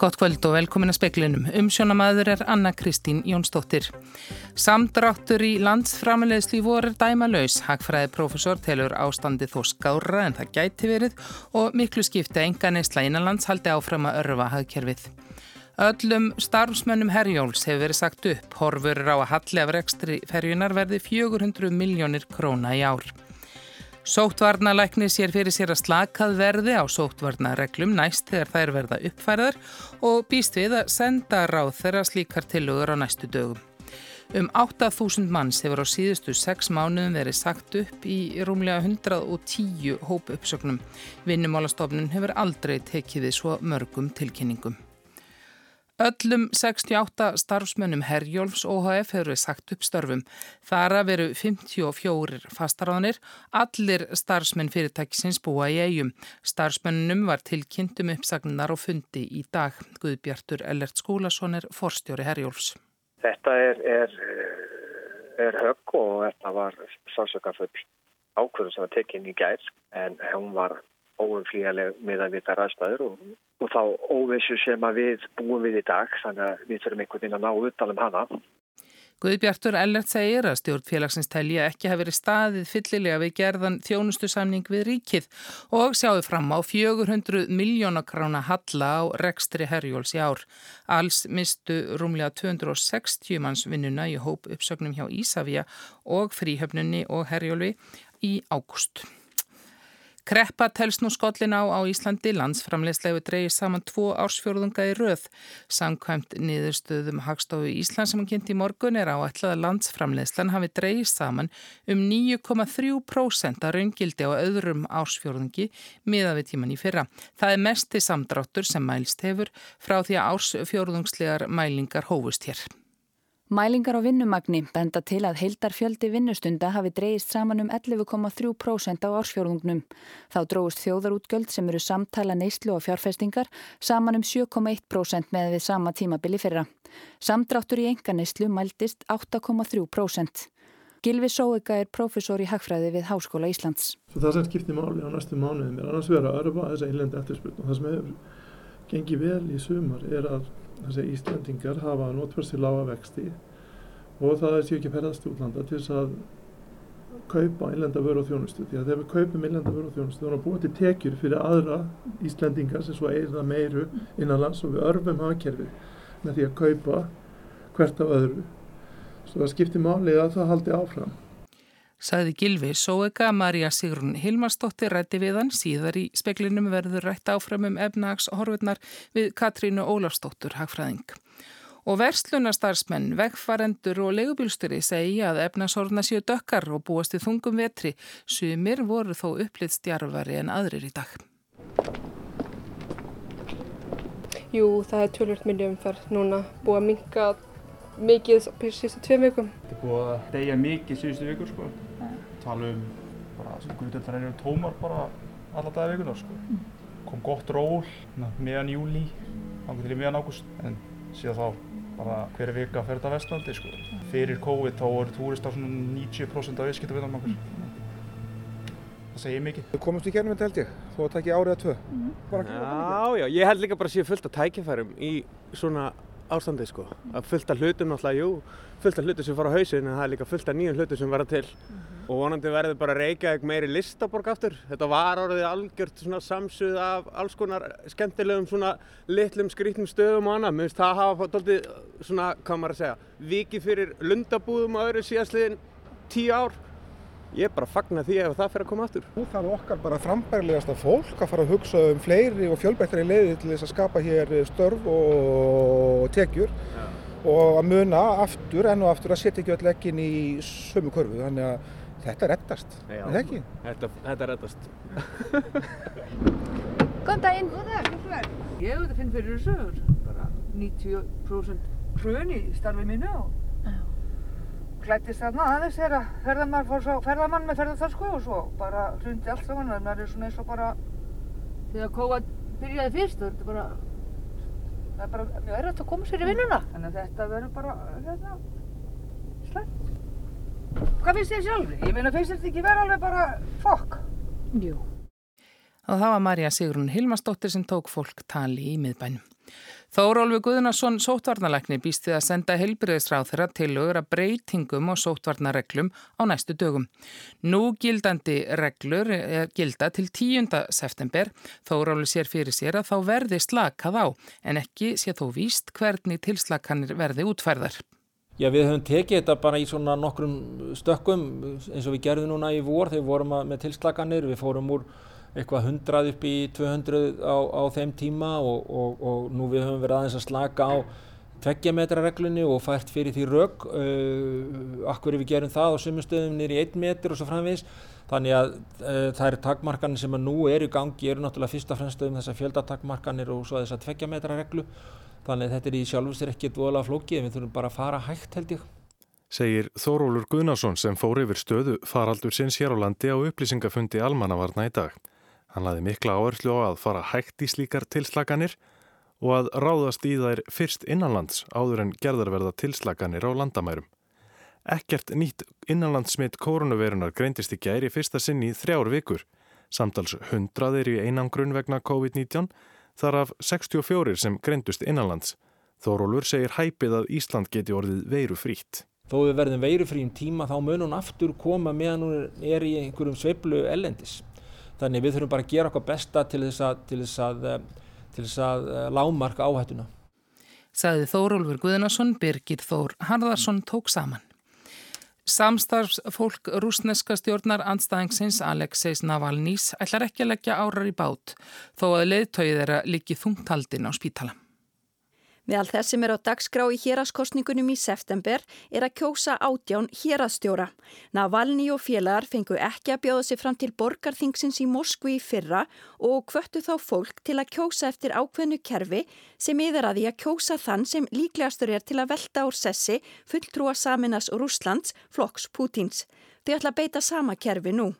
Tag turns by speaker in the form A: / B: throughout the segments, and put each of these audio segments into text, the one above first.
A: Gott kvöld og velkomin að speklinum. Umsjónamaður er Anna Kristín Jónsdóttir. Samdráttur í landsframilegslu voru dæma laus. Hagfræði profesor telur ástandi þó skára en það gæti verið og miklu skipti enga neysla innanlands haldi áfram að örfa hagkerfið. Öllum starfsmönnum herjóls hefur verið sagt upp. Horfur á að halli af rekstri ferjunar verði 400 miljónir króna í ár. Sóttvarnalækni sér fyrir sér að slakað verði á sóttvarnareglum næst þegar þær verða uppfærðar og býst við að senda ráð þeirra slíkar tilugur á næstu dögum. Um 8.000 manns hefur á síðustu 6 mánuðum verið sagt upp í rúmlega 110 hópu uppsögnum. Vinnumálastofnun hefur aldrei tekið við svo mörgum tilkynningum. Öllum 68 starfsmönnum Herjólfs OHF hefur við sagt upp störfum. Þara veru 54 fastaráðanir. Allir starfsmenn fyrirtækisins búa í eigum. Starfsmönnum var tilkynntum uppsagnar og fundi í dag. Guðbjartur Ellert Skúlason er forstjóri Herjólfs.
B: Þetta er, er, er högg og þetta var sásökafull ákvörðu sem var tekinn í gær en hún var óumflíðarlega með að vita ræðstæður og, og þá óvissu sem að við búum við í dag þannig að við þurfum einhvern veginn að ná utanum hana.
A: Guðbjartur Ellert segir að stjórnfélagsins telja ekki hafi verið staðið fyllilega við gerðan þjónustusamning við ríkið og sjáðu fram á 400 miljónakrána halla á rekstri herjóls í ár. Alls mistu rúmlega 260 manns vinnuna í hóp uppsögnum hjá Ísafja og fríhöfnunni og herjólfi í ágúst. Kreppa telst nú skollin á á Íslandi landsframlegsleifu dreyir saman tvo ársfjörðunga í röð. Samkvæmt niðurstöðum Hagstofu Ísland sem hann kynnt í morgun er áætlað að landsframlegslan hafi dreyir saman um 9,3% að raungildi á öðrum ársfjörðungi miða við tíman í fyrra. Það er mesti samdráttur sem mælst hefur frá því að ársfjörðungslegar mælingar hófust hér.
C: Mælingar á vinnumagni benda til að heildarfjöldi vinnustunda hafi dreyist saman um 11,3% á ársfjörðungnum. Þá dróðust þjóðarútgjöld sem eru samtala neyslu og fjárfestingar saman um 7,1% með við sama tímabili fyrra. Samdráttur í enga neyslu mæltist 8,3%. Gilvi Sóega er profesor í Hagfræði við Háskóla Íslands.
D: Svo það sem skiptir máli á næstu mánuðum er annars vera að örfa þessa einlendi eftirspurn og það sem hefur gengið vel í sumar er að þessi Íslandingar hafa notfærst til lága vexti og það er sér ekki ferðast í útlanda til þess að kaupa einlenda vöru og þjónustu. Því að þegar við kaupum einlenda vöru og þjónustu þá er það búið til tekjur fyrir aðra Íslandingar sem svo eigða meiru innanlands og við örfum hafkerfið með því að kaupa hvert af öðru. Svo það skiptir máli að það haldi áfram
A: Saði Gilvi Sóega, Marja Sigrun Hilmarsdóttir rætti við hann síðar í speklinum verður rætt áfram um efnags horfurnar við Katrínu Ólafsdóttur Hagfræðing. Og verslunarstarfsmenn, vegfarendur og legubílsturi segja að efnashorfna séu dökkar og búast í þungum vetri. Sumir voru þó upplitt stjarfari en aðrir í dag.
E: Jú, það er tölvört miljum færð núna búið að minka mikið síðustu tveim vikum.
F: Þetta er búið að deyja mikið síðustu vikur sko. Tala um bara sem guðdöldar eru tómar bara alla dagar vikunar sko. Mm. Kom gott ról meðan júli, þannig til í meðan ágúst en síðan þá bara hverju vika fer þetta vestlandi sko. Fyrir COVID þá voru túristar svona 90% af viðskiptavinnum okkur. Það segir mikið.
G: Við komumst í kernum þetta held ég, þó að takja árið að tvö.
H: Mm. Já, já, ég held líka bara að séu fullt af tækifærum í svona ástandi sko. Að fullt af hlutum náttúrulega, jú, fullt af hlutum sem fara á hausin en það er líka fullt af nýjum hlutum sem verða til. Mm -hmm. Og vonandi verður bara Reykjavík meiri listaborg aftur. Þetta var orðið algjört svona samsuð af alls konar skemmtilegum svona litlum skrítnum stöðum og annað. Mér finnst það hafa doldið svona, hvað maður að segja, vikið fyrir lundabúðum og öðru síðastliðin tíu ár. Ég er bara að fagna því ef það fyrir að koma aftur.
G: Nú þarf okkar bara frambærlegasta fólk að fara að hugsa um fleiri og fjölbættari leiði til þess að skapa hér störf og tekjur ja. og að muna aftur enn og aftur að setja ekki öll ekkin í sömu körfu. Þannig að þetta reddast, er ekki?
H: Þetta, þetta reddast.
I: Góðan daginn. Góðan dag. Ég hef þetta finn fyrir þessu, bara 90% hrun í starfið mínu og klættist þarna aðeins þegar ferðamann fór svo ferðamann með ferðarþarsku og svo bara hrundi allt saman þannig að það er svona eins og bara þegar kóa byrjaði fyrst það er bara það er bara mjög erfitt að koma sér í vinnuna þannig að þetta verður bara hérna slæmt Hvað finnst þér sjálfri? Ég meina finnst þetta ekki vera alveg bara fokk?
A: Jú Og það var Marja Sigrun Hilmarsdóttir sem tók fólk tali í miðbænum. Þórólfi Guðnarsson sótvarnalækni býst við að senda heilbriðisráð þeirra tilugur að breytingum og sótvarnareglum á næstu dögum. Nú gildandi reglur gilda til 10. september. Þórólfi sér fyrir sér að þá verði slakað á en ekki sé þó víst hvernig tilslakanir verði útferðar.
J: Já, við höfum tekið þetta bara í svona nokkrum stökkum eins og við gerðum núna í vor þegar við vorum með tilslakanir. Við fórum úr eitthvað 100 upp í 200 á, á þeim tíma og, og, og nú við höfum verið aðeins að slaka á tveggjametrareglunni og fært fyrir því rauk uh, akkur við gerum það á sumustöðum nýri 1 metr og svo framvís þannig að uh, eru takmarkanir sem að nú eru í gangi eru náttúrulega fyrst og fremst um þessar fjöldatakmarkanir og svo þessar tveggjametrareglu þannig að þetta er í sjálfsveitsir ekki dvoðlega flókið við þurfum bara að fara hægt held ég.
K: Segir Þórólur Guðnarsson sem fór yfir stöðu faraldur sinns hér á landi á upplýsingafundi almannavarna í dag Hann laði mikla áherslu á að fara hægt í slíkar tilslaganir og að ráðast í þær fyrst innanlands áður en gerðarverða tilslaganir á landamærum. Ekkert nýtt innanlandssmitt koronavirunar greindist í gæri fyrsta sinn í þrjár vikur. Samtals 100 er í einangrun vegna COVID-19, þar af 64 sem greindust innanlands. Þórólfur segir hæpið að Ísland geti orðið veiru frítt.
J: Þó við verðum veiru fríum tíma þá mun hún aftur koma meðan hún er í einhverjum sveiblu ellendis. Þannig við þurfum bara að gera okkar besta til þess að, til þess að, eh, til þess að eh, lámarka áhættuna.
A: Saði Þórólfur Guðnarsson, Birgir Þór Harðarsson tók saman. Samstarfsfólk rúsneska stjórnar andstæðingsins Alexeis Navalnís ætlar ekki að leggja árar í bát þó að leiðtögið er að líki þungtaldin á spítala.
L: Meðal þess sem er á dagskrá í héraskostningunum í september er að kjósa átján hérastjóra. Navalni og félagar fengu ekki að bjóða sig fram til borgarþingsins í Moskvi í fyrra og kvöttu þá fólk til að kjósa eftir ákveðnu kerfi sem yfir að því að kjósa þann sem líklegastur er til að velta úr sessi fulltrúa Saminas Rúslands, flokks Pútins. Þau ætla að beita sama kerfi nú.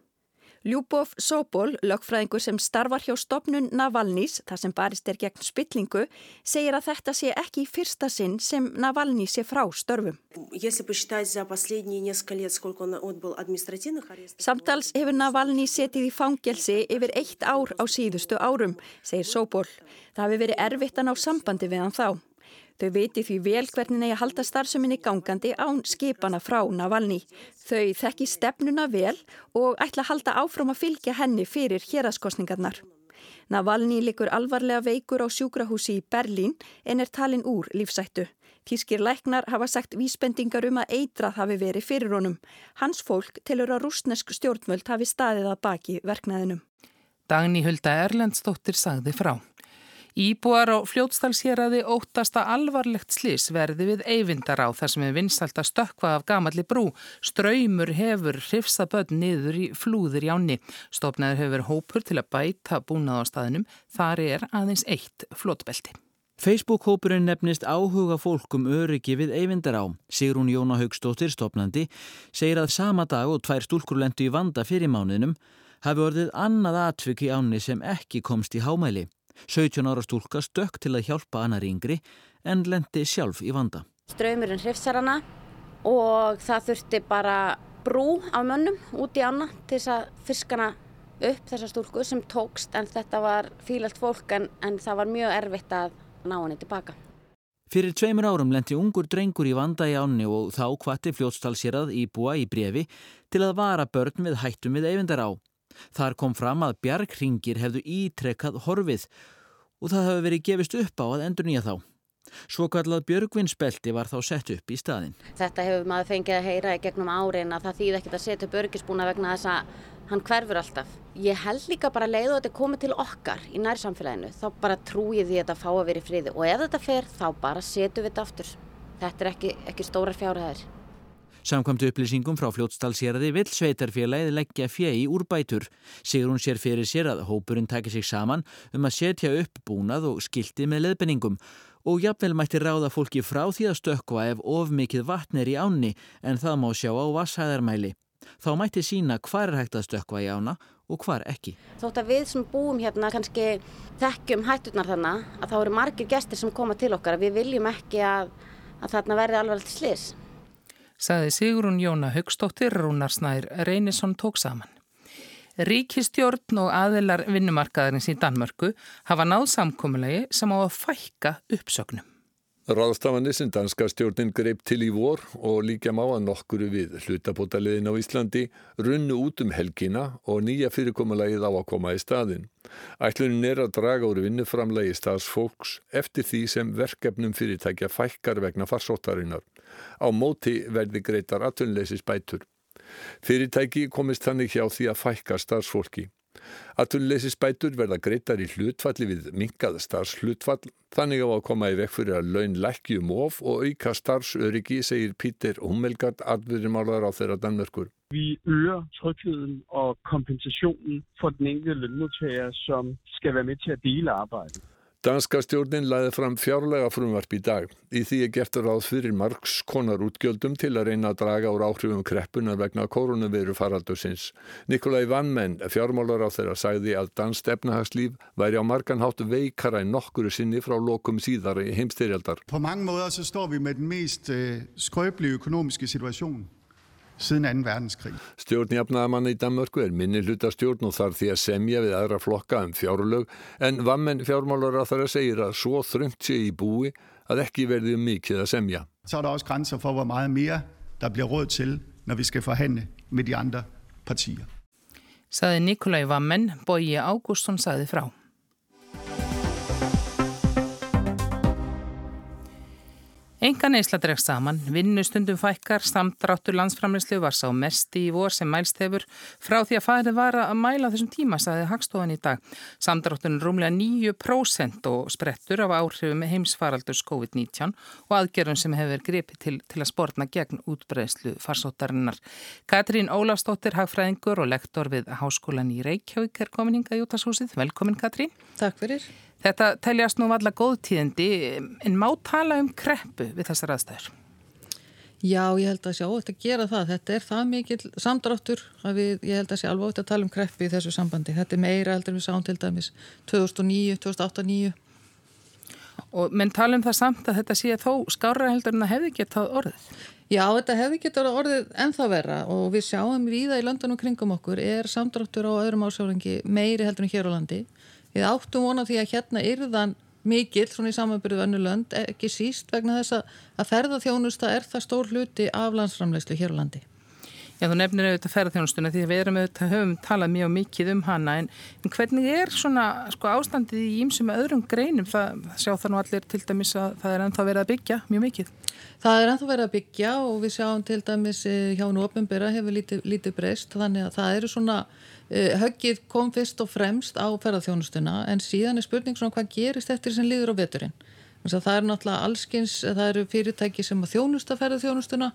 L: Ljúbov Sobol, lögfræðingur sem starfar hjá stopnun Navalnís, þar sem barist er gegn spillingu, segir að þetta sé ekki í fyrsta sinn sem Navalní sé frá störfum. Samtals hefur Navalní setið í fangelsi yfir eitt ár á síðustu árum, segir Sobol. Það hefur verið erfitt að ná sambandi við hann þá. Þau viti því vel hvernig negi að halda starfseminni gangandi án skipana frá Navalny. Þau þekki stefnuna vel og ætla að halda áfram að fylgja henni fyrir héraskostningarnar. Navalny likur alvarlega veikur á sjúkrahúsi í Berlín en er talin úr lífsættu. Tískir læknar hafa sagt vísbendingar um að eitrað hafi verið fyrir honum. Hans fólk telur að rúsnesk stjórnvöld hafi staðið að baki verknæðinum.
A: Dagni Hulda Erlendstóttir sagði frá. Íbúar á fljótstalshéræði óttasta alvarlegt slis verði við eyvindar á þar sem er vinsalt að stökka af gamalli brú. Ströymur hefur hrifsa börn niður í flúður í áni. Stofnaður hefur hópur til að bæta búnað á staðinum. Þar er aðeins eitt flótbelti.
M: Facebook-hópurinn nefnist áhuga fólkum öryggi við eyvindar á. Sigrún Jóna Haugstóttir, stopnandi, segir að sama dag og tvær stúlkur lendu í vanda fyrir mánuðinum hafi orðið annað atvik í áni sem ekki komst í hámæli. 17 ára stúlka stökk til að hjálpa annar yngri en lendi sjálf í vanda.
N: Ströymurinn hrifsar hana og það þurfti bara brú af mönnum út í ána til þess að fiskana upp þessa stúlku sem tókst en þetta var fílalt fólk en, en það var mjög erfitt að ná henni tilbaka.
M: Fyrir tveimur árum lendi ungur drengur í vanda í ánni og þá hvati fljótstalsérað í búa í brefi til að vara börn við hættum við eyfindar á. Þar kom fram að bjargringir hefðu ítrekkað horfið og það hefði verið gefist upp á að endur nýja þá. Svo kallað björgvinsbelti var þá sett upp í staðin.
N: Þetta hefur maður fengið að heyra í gegnum árin að það þýð ekkert að setja björgisbúna vegna þess að hann hverfur alltaf. Ég held líka bara leið og þetta komið til okkar í nærsamfélaginu. Þá bara trúið því að þetta fá að vera í friði og ef þetta fer þá bara setjum við þetta aftur. Þetta er ekki, ekki stórar fjárhæðir.
M: Samkvæmt upplýsingum frá fljótstalsérði vill sveitarfélagið leggja fjei í úrbætur. Sigur hún sér fyrir sér að hópurinn takir sig saman um að setja upp búnað og skildi með leðbenningum og jafnvel mætti ráða fólki frá því að stökkva ef of mikið vatn er í áni en það má sjá á vassæðarmæli. Þá mætti sína hvar er hægt að stökkva í ána og hvar ekki.
N: Þótt að við sem búum hérna kannski þekkjum hætturnar þannig að þá eru margir gestir sem koma til okkar að við viljum ekki að, að þarna verði alveg slis
A: saði Sigrun Jóna Högstóttir, Rúnarsnær Reynisson tók saman. Ríkistjórn og aðilar vinnumarkaðarins í Danmörku hafa náð samkommulegi sem á að fækka uppsögnum.
O: Ráðstafanir sem danska stjórnin greip til í vor og líka má að nokkuru við hlutabótaliðin á Íslandi runnu út um helgina og nýja fyrirkommalagið á að koma í staðin. Ætlunin er að draga úr vinnuframlegi staðsfólks eftir því sem verkefnum fyrirtækja fækkar vegna farsóttarinnar. Á móti verði greitar aðtunleysis bætur. Fyrirtæki komist þannig hjá því að fækka starfsfólki. Atunleysisbætur verða greitar í hlutfalli við minkað starfshlutfall þannig á að koma í vekk fyrir að laun lækjum of og auka starfsöryggi, segir Pítur Hummelgaard, adverjumálar á þeirra Danmörkur.
P: Vi øger trygheden og kompensationen for den enkelte lønmodtager, som skal være med til at dele arbejdet.
O: Danska stjórnin laði fram fjárlega frumvarp í dag. Í því er gert ráð fyrir margs konar útgjöldum til að reyna að draga úr áhrifum kreppunar vegna koronaviru faraldusins. Nikolai Vannmenn, fjármálar á þeirra, sagði að danst efnahagslíf væri á margan hátt veikara en nokkuru sinni frá lokum síðar í heimstyrjaldar.
Q: På mange måder så står vi með den mest uh, skröplige økonomiske situation síðan enn verdenskrig.
O: Stjórnjafnaðamann í Danmörku er minni hluta stjórn og þarf því að semja við aðra flokka um fjárlög en vammenn fjármálar að það segir að svo þröngt sé í búi að ekki verði um mikið að semja.
Q: Så er það også grænser for hvor meget mere der bliver råd til når vi skal forhandle med de andre partier.
A: Saði Nikolai Vammen, Bói Ágústsson saði frá. Enga neysla dregst saman, vinnustundum fækkar, samdráttur landsframleyslu var sá mesti í vor sem mælst hefur frá því að farið var að mæla þessum tíma, saði Hagstofan í dag. Samdrátturinn rúmlega 9% og sprettur af áhrifum heimsfaraldurs COVID-19 og aðgerðum sem hefur gripið til, til að spórna gegn útbreyslu farsóttarinnar. Katrín Ólafstóttir, hagfræðingur og lektor við Háskólan í Reykjavík er komin hingað í útashúsið. Velkomin Katrín.
R: Takk fyrir.
A: Þetta teljast nú valla góðtíðindi en má tala um kreppu við þessar aðstæður?
R: Já, ég held að sé óvægt að gera það. Þetta er það mikil samdráttur að við, ég held að sé alveg óvægt að tala um kreppu í þessu sambandi. Þetta er meira heldur við sáum til dæmis 2009, 2008-2009.
A: Og menn tala um það samt að þetta sé þó skára heldur en að hefði getað orðið?
R: Já, þetta hefði getað orðið ennþá vera og við sjáum viða í löndunum kringum okkur er samdráttur á öðrum ásjóðingi meiri heldur en hér á landi Við áttum vona því að hérna yrðan mikill svona í samanbyrðu önnulönd ekki síst vegna þess að ferðarþjónusta er það stór hluti af landsframlegslu hér á landi.
A: Já, þú nefnir auðvitað ferðarþjónustuna því að við erum auðvitað höfum talað mjög mikið um hana en, en hvernig er svona sko ástandið í ímsum öðrum greinum það sjá það nú allir til dæmis að það er ennþá verið að byggja mjög mikið?
R: Það er ennþá verið að byggja og við sjáum til dæmis eh, hjá nú opnbyrra hefur lítið, lítið breyst þannig að það eru svona höggið kom fyrst og fremst á ferðarþjónustuna en síðan er spurning svona hvað gerist eftir sem líður á veturinn. Það er náttúrulega allskins, það eru fyrirtæki sem að þjónusta ferðarþjónustuna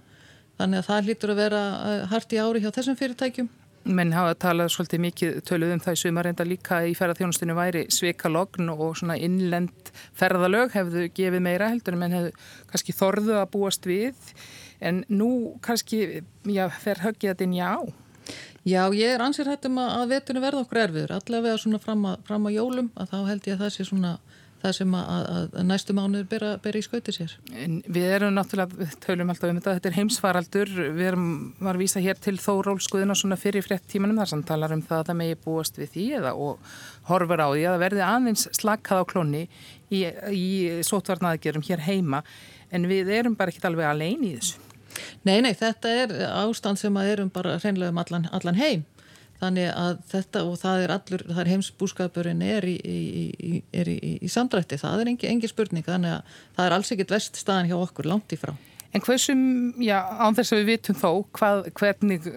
R: Þannig að það hlýtur að vera eh, hart í ári hjá þessum fyrirtækjum.
A: Menn hafa talað svolítið mikið töluð um það í sumar enda líka í ferðarþjónustunni væri sveikalogn og svona innlend ferðalög hefðu gefið meira heldur menn hefðu kannski þorðu að búast við en nú kannski já, fer höggið þetta inn já.
R: Já, ég er ansýr hættum að veturni verða okkur erfiður, allavega svona fram að, fram að jólum að þá held ég að það sé svona það sem að, að næstu mánuður bera, bera í skauti sér.
A: En við erum náttúrulega, tölum alltaf um þetta, þetta er heimsfaraldur, við erum, varum vísa hér til þórólskuðina svona fyrir frétt tímanum þar sem talar um það að það megi búast við því eða og horfur á því að það verði aðeins slakkað á klónni í, í sótvarnaðgerum hér heima en við erum bara ekki alveg alveg í þessu.
R: Nei, nei, þetta er ástand sem að erum bara hreinlega um allan, allan heim þannig að þetta og það er allur, það er heimsbúskapurinn er í, í, er í, í samdrætti, það er engi, engi spurning þannig að það er alls ekkit vest staðan hjá okkur langt í frá.
A: En hversum, já, án þess að við vitum þó hvað, hvernig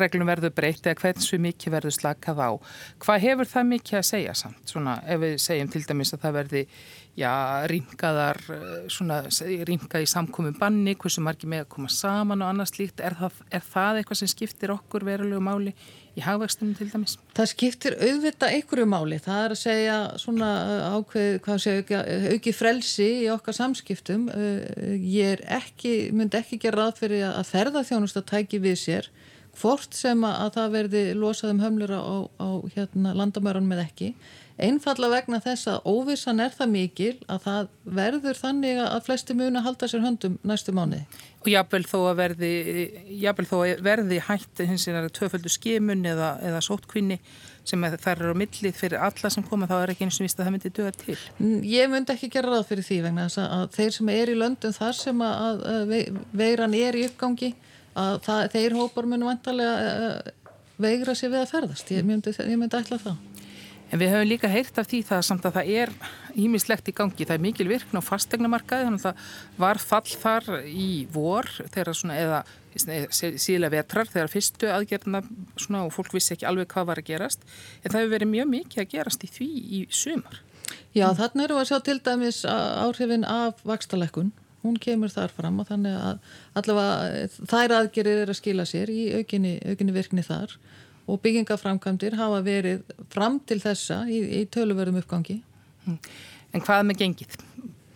A: reglum verður breytt eða hversu mikið verður slakað á, hvað hefur það mikið að segja samt, svona ef við segjum til dæmis að það verði, já, rýmkaðar, svona rýmkað í samkominn banni, hversu margir með að koma saman og annars líkt, er það, er það eitthvað sem skiptir okkur verulegu máli í hagvextunum til dæmis?
R: Það skiptir auðvitað einhverju máli. Það er að segja svona uh, ákveð, hvað segja, auki, auki frelsi í okkar samskiptum. Uh, ég ekki, myndi ekki gera ráð fyrir að ferðarþjónust að tæki við sér hvort sem að það verði losað um hömlur á, á hérna, landamörunum með ekki einfalla vegna þess að óvissan er það mikil að það verður þannig að flesti muni að halda sér höndum næstu mánuði.
A: Og jábel þó að verði, þó að verði hætti hins vegar tvöföldu skimun eða, eða sótkvinni sem þær eru á millið fyrir alla sem koma þá er ekki eins og vist að það myndi döga til.
R: Ég myndi ekki gera ráð fyrir því vegna þess að þeir sem er í löndum þar sem að, að veiran er í uppgangi að það, þeir hópar munu vantarlega veigra sér við að ferðast. Ég myndi, ég myndi ætla það.
A: En við höfum líka heyrt af því það samt að það er ímislegt í gangi. Það er mikil virkn á fastegnamarkaði þannig að það var fall þar í vor svona, eða síðlega vetrar þegar fyrstu aðgerðina svona, og fólk vissi ekki alveg hvað var að gerast. En það hefur verið mjög mikið að gerast í því í sumar.
R: Já, þarna eru að sjá til dæmis áhrifin af vakstalekkun. Hún kemur þar fram og þannig að allavega þær aðgerðir er að skila sér í aukinni, aukinni virkni þar og byggingaframkvæmdir hafa verið fram til þessa í, í töluverðum uppgangi.
A: En hvað með gengið?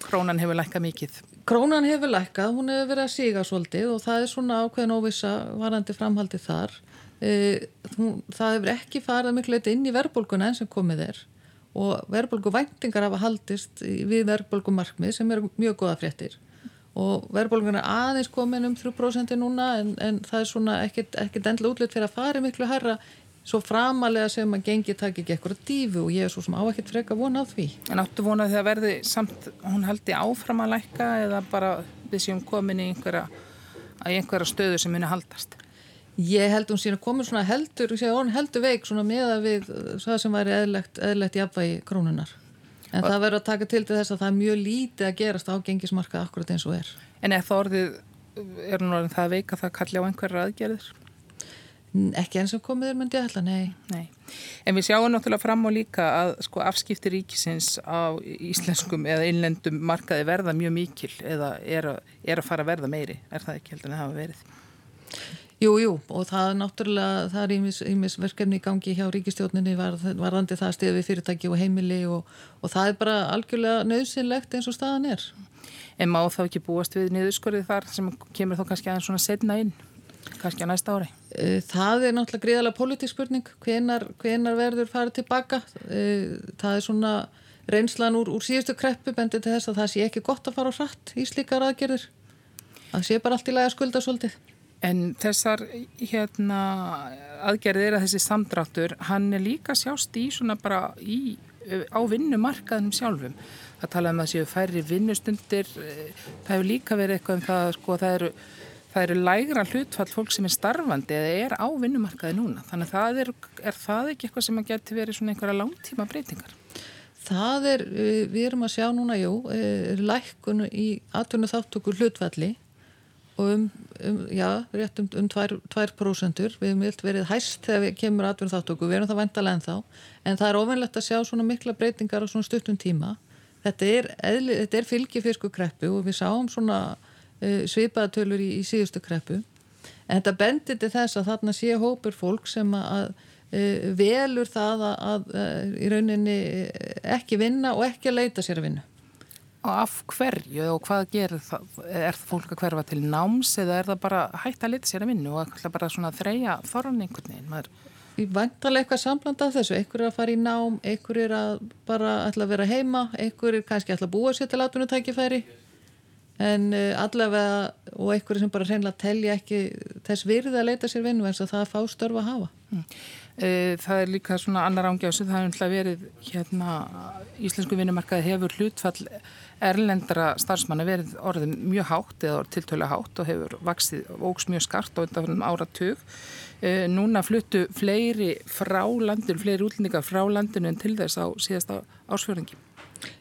A: Krónan hefur lækkað mikið.
R: Krónan hefur lækkað, hún hefur verið að síga svolítið og það er svona ákveðin óvisa varandi framhaldi þar. E, það hefur ekki farið miklu eitthvað inn í verðbólguna enn sem komið er og verðbólguvæntingar hafa haldist við verðbólgumarkmið sem eru mjög goða fréttir og verðbólgan er aðeins komin um 3% núna en, en það er svona ekkert, endla útlut fyrir að fara miklu herra svo framalega sem að gengi takk ekki eitthvað dífu og ég er svo sem á ekkert freka vona á því.
A: En áttu vonað að verði samt, hún haldi áfram að lækka eða bara við séum komin í einhverja, einhverja stöðu sem muni haldast?
R: Ég held hún síðan að komin svona heldur, heldur veik svona með að við það sem væri eðlegt, eðlegt jafnvægi krónunar. En það verður að taka til til þess að það er mjög lítið að gerast á gengismarka akkurat eins og er.
A: En það orðið, er nú orðin það að veika það kalli á einhverja aðgerðir?
R: Ekki eins og komið er myndi að hella, nei.
A: nei. En við sjáum náttúrulega fram á líka að sko afskipti ríkisins á íslenskum eða innlendum markaði verða mjög mikil eða er að, er að fara að verða meiri. Er það ekki heldur en það hafa verið?
R: Jú, jú, og það er náttúrulega, það er ímis, ímis verkefni í gangi hjá ríkistjórninni var, varðandi það stiði við fyrirtæki og heimili og, og það er bara algjörlega nöðsynlegt eins og staðan er.
A: En má þá ekki búast við niðurskorið þar sem kemur þá kannski aðeins svona setna inn, kannski að næsta ári?
R: E, það er náttúrulega gríðalega politísk spurning, hvenar, hvenar verður farið tilbaka. E, það er svona reynslan úr, úr síðustu kreppu bendið til þess að það sé ekki gott að fara á hratt í slíkar aðgerðir. Það sé bara allt í lagi að skulda svolítið.
A: En þessar hérna, aðgerðir að þessi samdráttur, hann er líka sjást í svona bara í, á vinnumarkaðinum sjálfum. Það tala um að séu færri vinnustundir, það hefur líka verið eitthvað um það, sko, það eru, það eru lægra hlutfall fólk sem er starfandi eða er á vinnumarkaði núna. Þannig að það er, er það ekki eitthvað sem að geti verið svona einhverja langtíma breytingar?
R: Það er, við erum að sjá núna, jú, lækkun í atvinnu þáttökur hlutfalli og um, um, já, rétt um, um 2%. Við hefum vilt verið hæst þegar við kemur atvinni þáttöku, við erum það vandalega en þá, en það er ofennlegt að sjá svona mikla breytingar á svona stuttum tíma. Þetta er, er fylgifisku kreppu og við sáum svona uh, svipaðatölur í, í síðustu kreppu, en þetta bendir til þess að þarna sé hópur fólk sem að uh, velur það að, að uh, í rauninni ekki vinna og ekki að leita sér að vinna.
A: Og af hverju og hvað gerir það? Er það fólk að hverfa til náms eða er það bara hægt að leta sér að vinna og bara svona að þreja þorran einhvern veginn? Maður...
R: Ég vantarlega eitthvað sambland af þessu. Einhver er að fara í nám, einhver er að bara ætla að vera heima, einhver er kannski ætla að búa sér til aðtunutækifæri en uh, allavega og einhver sem bara reynilega telja ekki þess virði að leita sér vinnu eins og það að fá störfa að hafa. Mm.
A: Það er líka svona annar ángjásu, það hefur verið hérna, íslensku vinnumarkaði hefur hlutfall erlendra starfsmanna verið orðin mjög hátt eða tiltölu hátt og hefur vaksið ógs mjög skart á undanfjörnum áratug. E, núna fluttu fleiri frá landinu, fleiri útlendingar frá landinu en til þess á síðasta ásfjörðingi.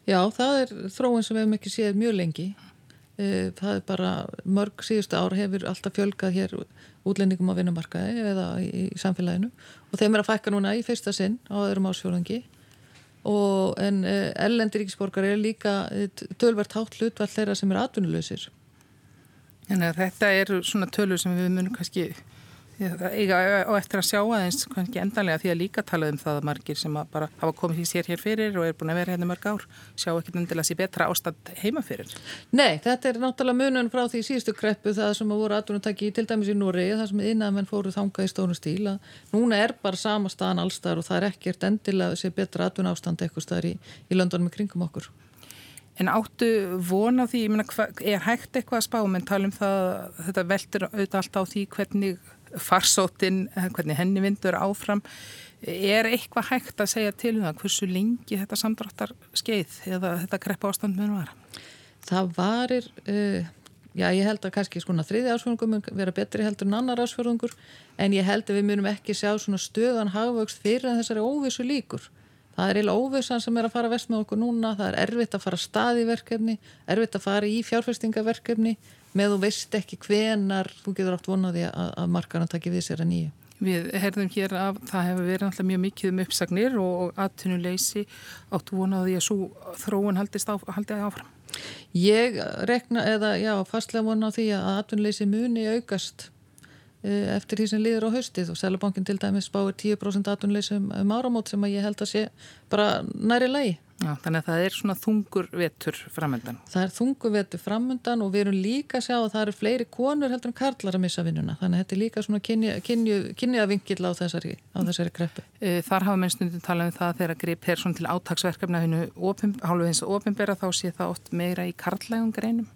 R: Já, það er þróin sem við hefum ekki séð mjög lengi. E, það er bara mörg síðustu ár hefur alltaf fjölgað hér útlendingum á vinnumarkaði eða í, samfélaginu. Og þeim er að fækka núna í fyrsta sinn á öðrum ásfjörðingi og en ellendir ríkisborgar er líka tölvert hátt hlutvall þeirra sem er atvinnuleysir
A: Þannig að þetta eru svona tölur sem við munum kannski og eftir að sjá aðeins ekki endanlega því að líka tala um það að margir sem bara hafa komið því sér hér fyrir og er búin að vera hérna mörg ár sjá ekki endilega sér betra ástand heima fyrir.
R: Nei, þetta er náttúrulega munun frá því síðustu kreppu það sem að voru aðdunutaki til dæmis í Núri það sem innamenn fóru þangað í stónu stíl að núna er bara sama staðan allstar og það er ekkert endilega sér betra aðdun ástand eitthvað staðar í, í löndunum kringum okkur.
A: En áttu vona því, ég meina, er hægt eitthvað að spá, menn tala um það, þetta veldur auðvitað alltaf á því hvernig farsóttin, eh, hvernig henni vindur áfram. Er eitthvað hægt að segja til um það hversu lengi þetta samdráttar skeið eða þetta kreppa ástand mun var?
R: Það varir, uh, já ég held að kannski svona þriði ásfjörðungum mun vera betri heldur en annar ásfjörðungur en ég held að við munum ekki sjá svona stöðan hagvöxt fyrir en þessari óvissu líkur. Það er eiginlega óvissan sem er að fara vest með okkur núna, það er erfitt að fara stað í verkefni, erfitt að fara í fjárfestingaverkefni með þú veist ekki hvenar þú getur átt vonaði að, að markarna takki við sér að nýju.
A: Við herðum hér að það hefur verið alltaf mjög mikið um uppsagnir og aðtunuleysi áttu vonaði að svo þróun haldist á, haldið áfram.
R: Ég rekna eða já, fastlega vona á því að aðtunuleysi muni aukast e, eftir því sem liður á haustið og Sælabankin til dæmis spáir 10% aðtunuleysi um, um áramót sem að ég held að sé bara næri lagi.
A: Já, þannig að það er svona þungur vetur framöndan.
R: Það er þungur vetur framöndan og við erum líka að sjá að það eru fleiri konur heldur en karlar að missa vinnuna. Þannig að þetta er líka svona kynniðavingill á þessari, þessari kreppu.
A: E, þar hafa mennstundin talað um það þegar grip er svona til átagsverkefna hálfu hins og ofinbera þá sé það oft meira í karlægum greinum.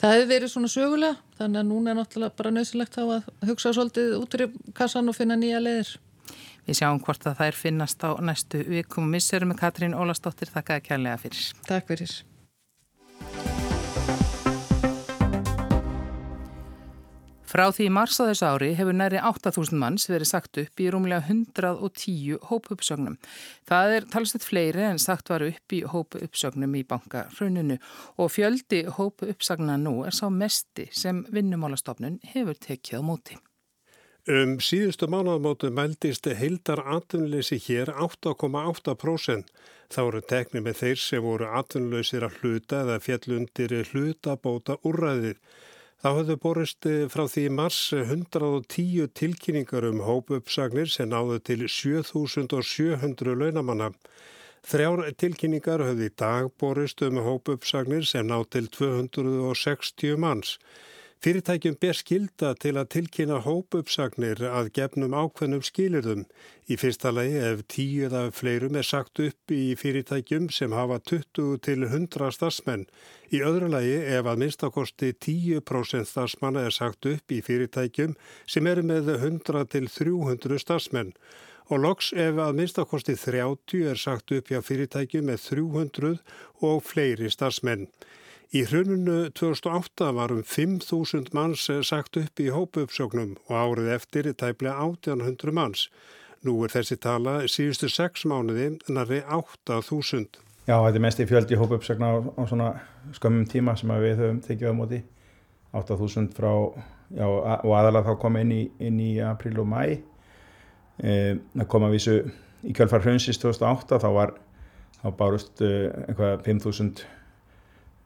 R: Það hefur verið svona sögulega þannig að núna er náttúrulega bara nöðsilegt að hugsa svolítið út í kassan og finna nýja leðir.
A: Við sjáum hvort að er finnast á næstu vikum missurum með Katrín Ólastóttir. Þakka kærlega fyrir.
R: Takk fyrir.
A: Frá því í mars á þessu ári hefur næri 8.000 manns verið sagt upp í rúmlega 110 hópuppsögnum. Það er talsett fleiri en sagt var upp í hópuppsögnum í bankarrauninu og fjöldi hópuppsagna nú er sá mesti sem vinnumálastofnun hefur tekið á móti.
S: Um síðustu mánuðamótu mældist heildar atvinnleysi hér 8,8%. Þá eru teknið með þeir sem voru atvinnleysir að hluta eða fjallundir hlutabóta úrræðið. Þá höfðu borist frá því mars 110 tilkynningar um hópuppsagnir sem náðu til 7700 launamanna. Þrjár tilkynningar höfðu í dag borist um hópuppsagnir sem náðu til 260 manns. Fyrirtækjum ber skilda til að tilkynna hópuppsagnir að gefnum ákveðnum skilirðum. Í fyrsta lagi ef tíu eða fleirum er sagt upp í fyrirtækjum sem hafa 20 til 100 starfsmenn. Í öðru lagi ef að minnstakosti 10% starfsmanna er sagt upp í fyrirtækjum sem eru með 100 til 300 starfsmenn. Og loks ef að minnstakosti 30 er sagt upp hjá fyrirtækjum með 300 og fleiri starfsmenn. Í hrununu 2008 var um 5.000 manns sagt upp í hópuppsóknum og árið eftir tæplega 1800 manns. Nú er þessi tala síðustu 6 mánuði nari 8.000.
T: Já, þetta er mest í fjöldi hópuppsókna á, á svona skömmum tíma sem við höfum tekið á móti. 8.000 frá, já, og aðalega þá koma inn í, inn í april og mæ. E, það kom að vísu í kjölfar hrunsins 2008, þá var, þá bárust e, einhvað 5.000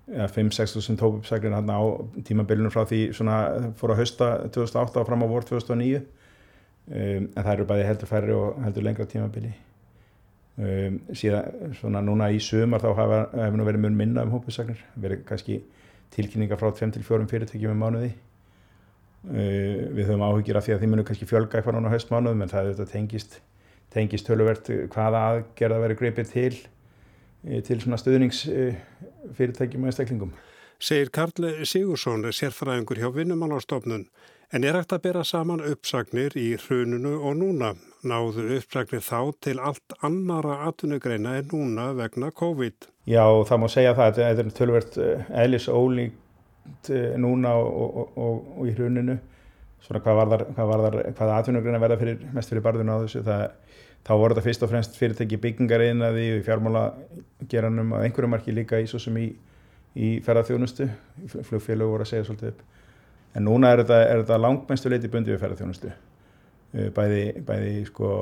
T: 5-6.000 tópuppsæklir hérna á tímabilinu frá því svona fór að hausta 2008 og fram á vor 2009 um, en það eru bæði heldur færri og heldur lengra tímabili. Um, síðan svona núna í sumar þá hefur nú verið mun minna um hópuppsæklir verið kannski tilkynninga frá 5-4 fyrirtækjum um mánuði. Uh, við höfum áhugir af því að því munum kannski fjölga eitthvað núna á haustmánuðum en það tengist tengist töluvert hvaða aðgerða verið greipið til til svona stöðningsfyrirtækjum og einstaklingum.
S: Segir Karl Sigursson, sérfræðingur hjá Vinnumálarstofnun, en er eftir að bera saman uppsagnir í hrununu og núna. Náðu uppsagnir þá til allt annara atvinnugreina en núna vegna COVID.
T: Já, það má segja það, þetta er tölvert eh, eðlis ólíkt eh, núna og, og, og, og í hruninu. Svona hvað var þar, hvað hvað atvinnugreina verða fyrir, mest fyrir barðun á þessu, það þá voru þetta fyrst og fremst fyrirtæki byggingariðnaði og fjármálageranum að einhverju marki líka í svo sem í, í ferðarþjónustu, flugfélög voru að segja svolítið upp. En núna er þetta, þetta langmennstu leiti bundi við ferðarþjónustu, uh, bæði, bæði sko,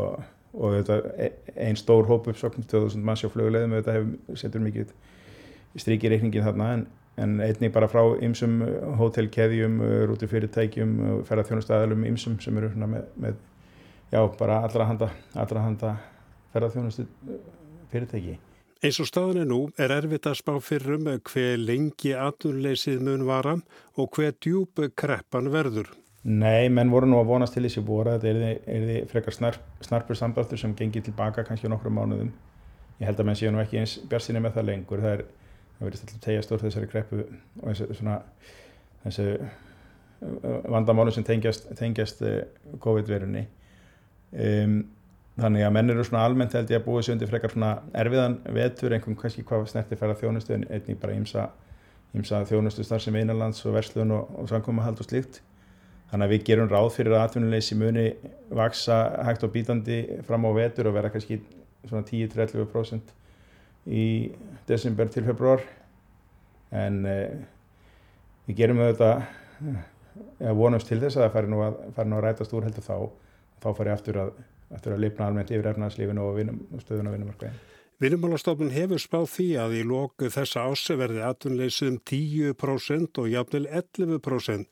T: og þetta e, einn stór hóp uppsoknum, 2000 manns á flugulegðum, þetta hefur, setur mikið strík í reikningin þarna, en, en einnig bara frá ymsum hótelkeðjum, rúti fyrirtækjum, ferðarþjónustæðalum ymsum sem eru með, með já, bara allra handa, allra handa ferðarþjónustu fyrirtæki.
S: Eins og staðinu nú er erfitt að spá fyrrum hver lengi aturleysið mun vara og hver djúb kreppan verður.
T: Nei, menn voru nú að vonast til þessi voru að þetta er því frekar snarp, snarpur samböldur sem gengir tilbaka kannski á nokkru mánuðum. Ég held að menn séu nú ekki eins björnsinni með það lengur. Það er, það verðist alltaf tegja stór þessari kreppu og þessi, svona, þessi vandamálu sem tengjast, tengjast COVID-verunni. Um, þannig að menn eru svona almennt held ég að búið sér undir frekar svona erfiðan vetur einhvern kannski hvað snerti færa þjónustu en einnig bara ímsa, ímsa þjónustu starf sem einanlands og verslun og, og samkómahald og slíkt. Þannig að við gerum ráð fyrir að atvinnuleysi muni vaksa hægt og bítandi fram á vetur og vera kannski svona 10-30% í desember til februar en eh, við gerum auðvitað ja, vonumst til þess að það fari nú að, að rætast úr heldur þá þá fari aftur að, aftur að lifna almennt yfir efnarslífinu og, vinum, og stöðun á vinnumarkaðin.
S: Vinnumálastofnun hefur spáð því að í loku þessa ási verði atvinnleysum 10% og jafnvel 11%.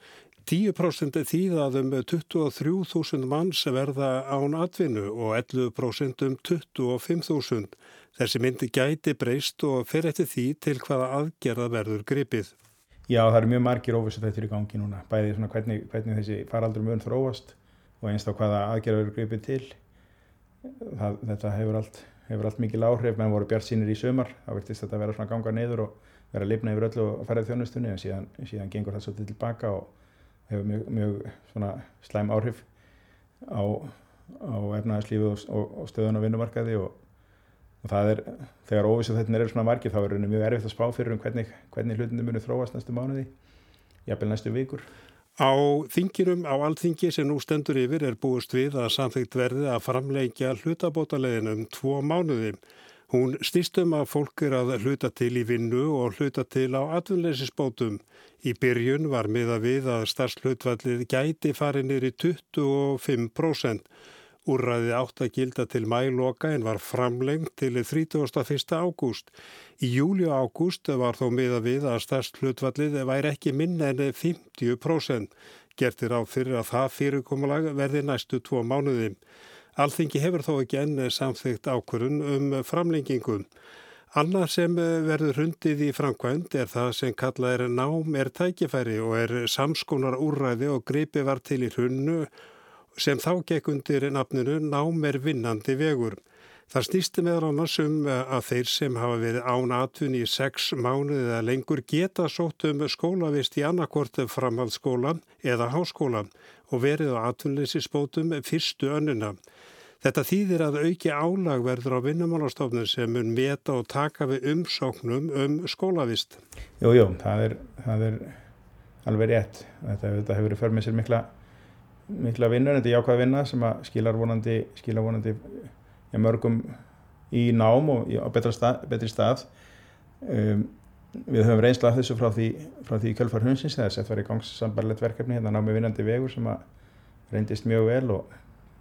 S: 10% þýðað um 23.000 manns verða án atvinnu og 11% um 25.000. Þessi myndi gæti breyst og fer eftir því til hvaða aðgerða verður gripið.
T: Já, það eru mjög margir óvissu þetta í gangi núna. Bæði svona hvernig, hvernig þessi faraldur mun þróast og einst á hvaða aðgerða verður gripið til. Það, þetta hefur allt, hefur allt mikil áhrif, menn voru bjart sínir í sömar. Það virtist þetta að vera svona ganga niður og vera að lifna yfir öllu og ferðið þjónustunni en síðan, síðan gengur það svolítið tilbaka og hefur mjög, mjög slæm áhrif á, á efnaðarslífu og, og, og stöðun á vinnumarkaði og, og það er, þegar óvissu þetta eru svona margir þá er það mjög erfitt að spá fyrir um hvernig, hvernig hlutinu munir þróast næstu mánuði, jafnvel næstu vikur.
S: Á þingirum á alþingi sem nú stendur yfir er búist við að samþygt verði að framleikja hlutabótalegin um tvo mánuði. Hún stýstum að fólk er að hluta til í vinnu og hluta til á atvinnleysisbótum. Í byrjun var miða við að starfslutvallið gæti farið nýri 25%. Úrræði átt að gilda til mæloka en var framlengt til 31. ágúst. Í júli og ágúst var þó miða við að starfslutvallið væri ekki minna en 50%. Gertir á fyrir að það fyrirkomulag verði næstu tvo mánuði. Alþingi hefur þó ekki enn samþygt ákvörun um framlengingum. Annað sem verður hundið í framkvæmt er það sem kallað er nám er tækifæri og er samskonar úrræði og gripi var til í hrunnu sem þá gekk undir nafninu nám er vinnandi vegur. Það snýsti meðal annars um að þeir sem hafa verið án atun í sex mánuði eða lengur geta sótt um skólavist í annarkort framhaldsskólan eða háskólan og verið á atvinnleysisbótum fyrstu önnuna. Þetta þýðir að auki álag verður á vinnumálastofnun sem mun meta og taka við umsóknum um skólavist.
T: Jú, jú, það það er alveg rétt. Þetta, þetta hefur verið för með sér mikla, mikla vinnur, þetta er jákvæða vinna sem skilar vonandi, skilar vonandi ja, mörgum í nám og á stað, betri stað. Um, við höfum reynsla af þessu frá því, frá því kjölfar hundsins þess að þetta var í gangs sambarlegt verkefni hérna námi vinnandi vegur sem reyndist mjög vel og,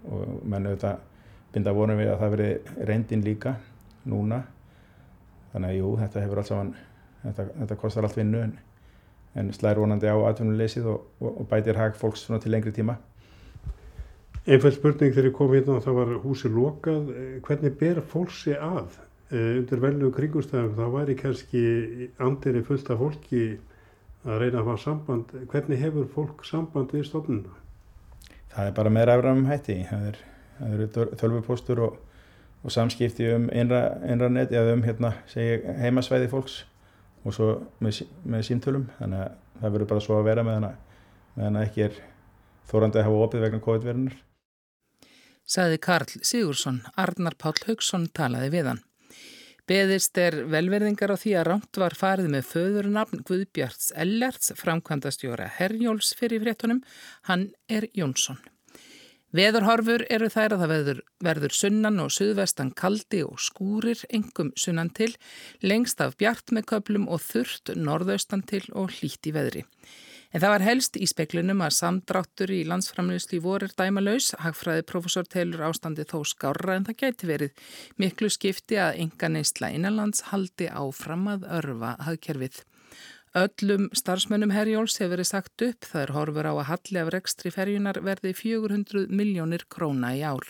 T: og menn auðvitað binda vonum við að það veri reyndin líka núna þannig að jú, þetta hefur alls saman þetta, þetta kostar allt vinnu en, en slæðir vonandi á atvinnuleysið og, og, og bætir hag fólks til lengri tíma
S: Einfælt spurning þegar ég kom hérna og það var húsi lokað. Hvernig ber fólksi að undir velju kringustæðum þá væri kannski andiri fullt af fólki að reyna að fá samband. Hvernig hefur fólk samband við stofnuna?
T: Það er bara með ræfram hætti. Það er það eru tölvupóstur og, og samskipti um einra, einra net eða um hérna, heimasvæði fólks og svo með, með símtölum. Þannig að það verður bara svo að vera meðan að, meðan að ekki er þórandi að hafa opið vegna COVID-verunar.
A: Saði Karl Sigursson, Arnar Páll Haugsson talaði við hann. Beðist er velverðingar á því að rámt var farið með föðurnafn Guðbjarts Ellerts, framkvæmdastjóra Herjóls fyrir fréttunum, hann er Jónsson. Veðurhorfur eru þær að það verður, verður sunnan og suðvestan kaldi og skúrir, engum sunnan til, lengst af bjart með köplum og þurft norðaustan til og hlýtt í veðri. En það var helst í speklunum að samdráttur í landsframlýslu vorir dæmalauðs, hagfræði profesor telur ástandi þó skára en það gæti verið miklu skipti að enga neistla innanlands haldi áfram að örfa hagkerfið. Öllum starfsmönnum Herjóls hefur verið sagt upp það er horfur á að halli af rekstri ferjunar verði 400 miljónir króna í ár.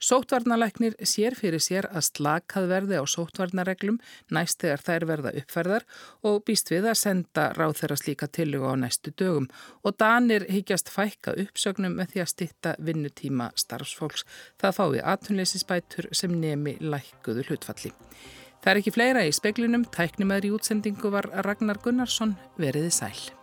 A: Sótvarnalæknir sér fyrir sér að slakað verði á sótvarnareglum næst þegar þær verða uppferðar og býst við að senda ráð þeirra slíka tilluga á næstu dögum og Danir higgjast fækka uppsögnum með því að stitta vinnutíma starfsfólks. Það fái aðtunleysisbætur sem nemi lækkuðu hlutfalli. Það er ekki fleira í speklinum, tæknumæður í útsendingu var Ragnar Gunnarsson veriði sæl.